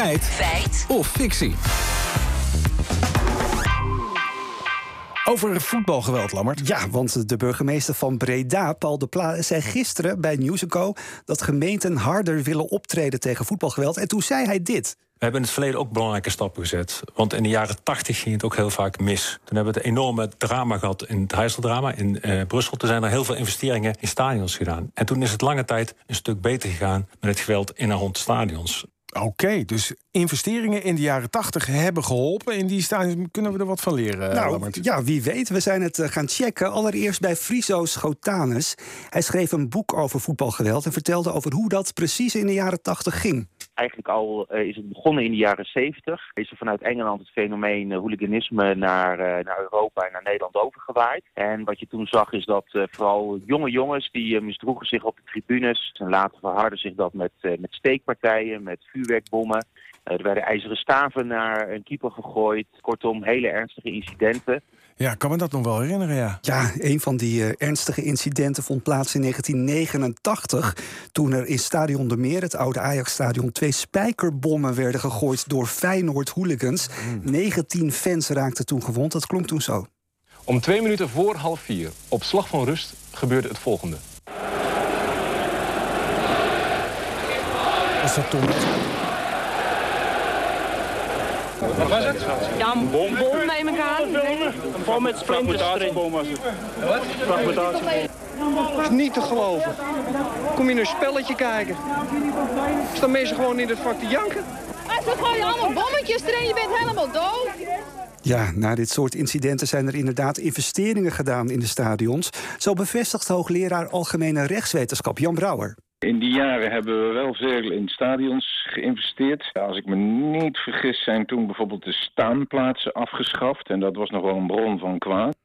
Feit. Feit. Of fictie. Over voetbalgeweld, Lammert. Ja, want de burgemeester van Breda, Paul de Pla, zei gisteren bij News Co dat gemeenten harder willen optreden tegen voetbalgeweld. En toen zei hij dit. We hebben in het verleden ook belangrijke stappen gezet. Want in de jaren 80 ging het ook heel vaak mis. Toen hebben we het enorme drama gehad in het Heiseldrama in uh, Brussel. Toen zijn er heel veel investeringen in stadions gedaan. En toen is het lange tijd een stuk beter gegaan met het geweld in en rond stadions. Oké, dus investeringen in de jaren 80 hebben geholpen. In die stadions kunnen we er wat van leren. Nou, ja, wie weet. We zijn het eh, gaan checken. Allereerst bij Friso Schotanus. Hij schreef een boek over voetbalgeweld en vertelde over hoe dat precies in de jaren 80 ging eigenlijk al uh, is het begonnen in de jaren 70. Is er vanuit Engeland het fenomeen uh, hooliganisme naar, uh, naar Europa en naar Nederland overgewaaid. En wat je toen zag is dat vooral jonge jongens die misdroegen zich op de tribunes. En later verhardde zich dat met, met steekpartijen, met vuurwerkbommen. er werden ijzeren staven naar een keeper gegooid. Kortom, hele ernstige incidenten. Ja, kan me dat nog wel herinneren, ja. Ja, een van die uh, ernstige incidenten vond plaats in 1989... toen er in Stadion de Meer, het oude Ajax-stadion... twee spijkerbommen werden gegooid door Feyenoord-hooligans. 19 mm. fans raakten toen gewond. Dat klonk toen zo. Om twee minuten voor half vier, op slag van rust, gebeurde het volgende. Was dat Tom? Wat was het? Ja, een bom, bom neem ik aan. Een bom met splinters. Wat? Dat is niet te geloven. Kom je een spelletje kijken? Staan mensen gewoon in het vak te janken? Ze gooien allemaal bommetjes erin, je bent helemaal dood. Ja, na dit soort incidenten zijn er inderdaad investeringen gedaan in de stadions. Zo bevestigt hoogleraar Algemene Rechtswetenschap Jan Brouwer. In die jaren hebben we wel veel in stadions geïnvesteerd. Als ik me niet vergis zijn toen bijvoorbeeld de staanplaatsen afgeschaft. En dat was nog wel een bron van kwaad.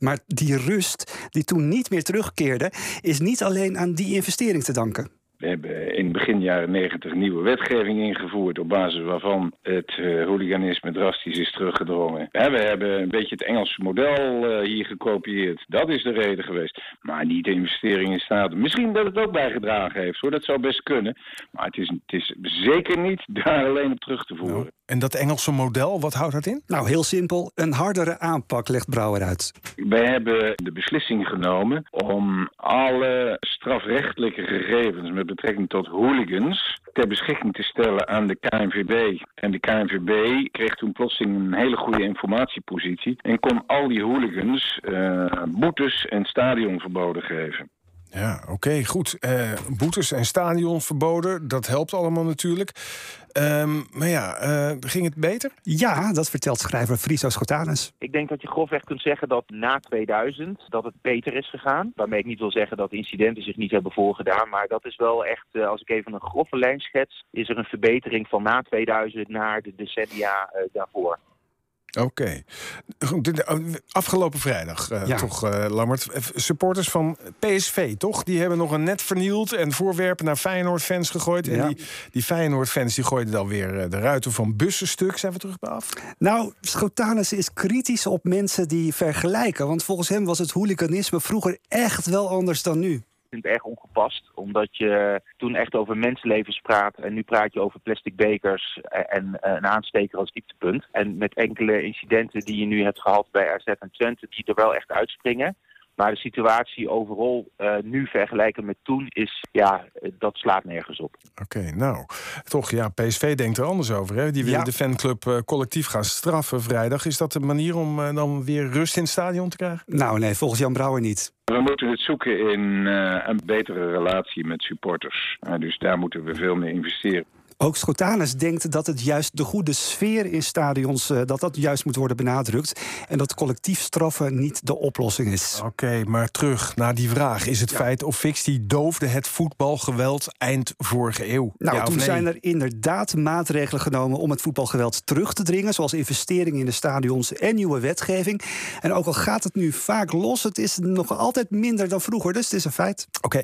Maar die rust die toen niet meer terugkeerde... is niet alleen aan die investering te danken. We hebben in begin jaren negentig nieuwe wetgeving ingevoerd... op basis waarvan het uh, hooliganisme drastisch is teruggedrongen. we hebben een beetje het Engelse model uh, hier gekopieerd. Dat is de reden geweest. Maar niet de investering in staat. Misschien dat het ook bijgedragen heeft, hoor. Dat zou best kunnen. Maar het is, het is zeker niet daar alleen op terug te voeren. En dat Engelse model, wat houdt dat in? Nou, heel simpel. Een hardere aanpak, legt Brouwer uit. Wij hebben de beslissing genomen om alle strafrechtelijke gegevens... met betrekking tot hooligans ter beschikking te stellen aan de KNVB. En de KNVB kreeg toen plotseling een hele goede informatiepositie... en kon al die hooligans uh, boetes en stadionverboden geven. Ja, oké, goed. Uh, boetes en stadions verboden, dat helpt allemaal natuurlijk. Um, maar ja, uh, ging het beter? Ja, dat vertelt schrijver Friso Schotanus. Ik denk dat je grofweg kunt zeggen dat na 2000 dat het beter is gegaan. Waarmee ik niet wil zeggen dat incidenten zich niet hebben voorgedaan. Maar dat is wel echt, uh, als ik even een grove lijn schets... is er een verbetering van na 2000 naar de decennia daarvoor. Oké. Oh, afgelopen vrijdag, uh, toch, uh, Lammert. Supporters van PSV, toch? Die hebben nog een net vernield en voorwerpen naar Feyenoord-fans gegooid. En die, die Feyenoord-fans die gooiden dan weer eh, de ruiten van bussen stuk. Zijn we terug bij af? Nou, Schotanus is kritisch op mensen die vergelijken. Want volgens hem was het hooliganisme vroeger echt wel anders dan nu vind het erg ongepast, omdat je toen echt over mensenlevens praat en nu praat je over plastic bekers en een aansteker als dieptepunt. En met enkele incidenten die je nu hebt gehad bij RZ en Twente, die er wel echt uitspringen. Maar de situatie overal uh, nu vergelijken met toen is, ja, dat slaat nergens op. Oké, nou, toch, ja, PSV denkt er anders over. Hè? Die willen de fanclub uh, collectief gaan straffen vrijdag. Is dat de manier om uh, dan weer rust in het stadion te krijgen? Nou, nee, volgens Jan Brouwer niet. We moeten het zoeken in een betere relatie met supporters. dus daar moeten we veel meer investeren. Ook Schotanus denkt dat het juist de goede sfeer in stadions... Uh, dat dat juist moet worden benadrukt. En dat collectief straffen niet de oplossing is. Oké, maar terug naar die vraag. Is het feit of fictie doofde het voetbalgeweld eind vorige eeuw? Nou, toen zijn er inderdaad maatregelen genomen... om het voetbalgeweld terug te dringen. Zoals investeringen in de stadions en nieuwe wetgeving. En ook al gaat het nu vaak los... het is nog altijd minder dan vroeger, dus het is een feit. Oké,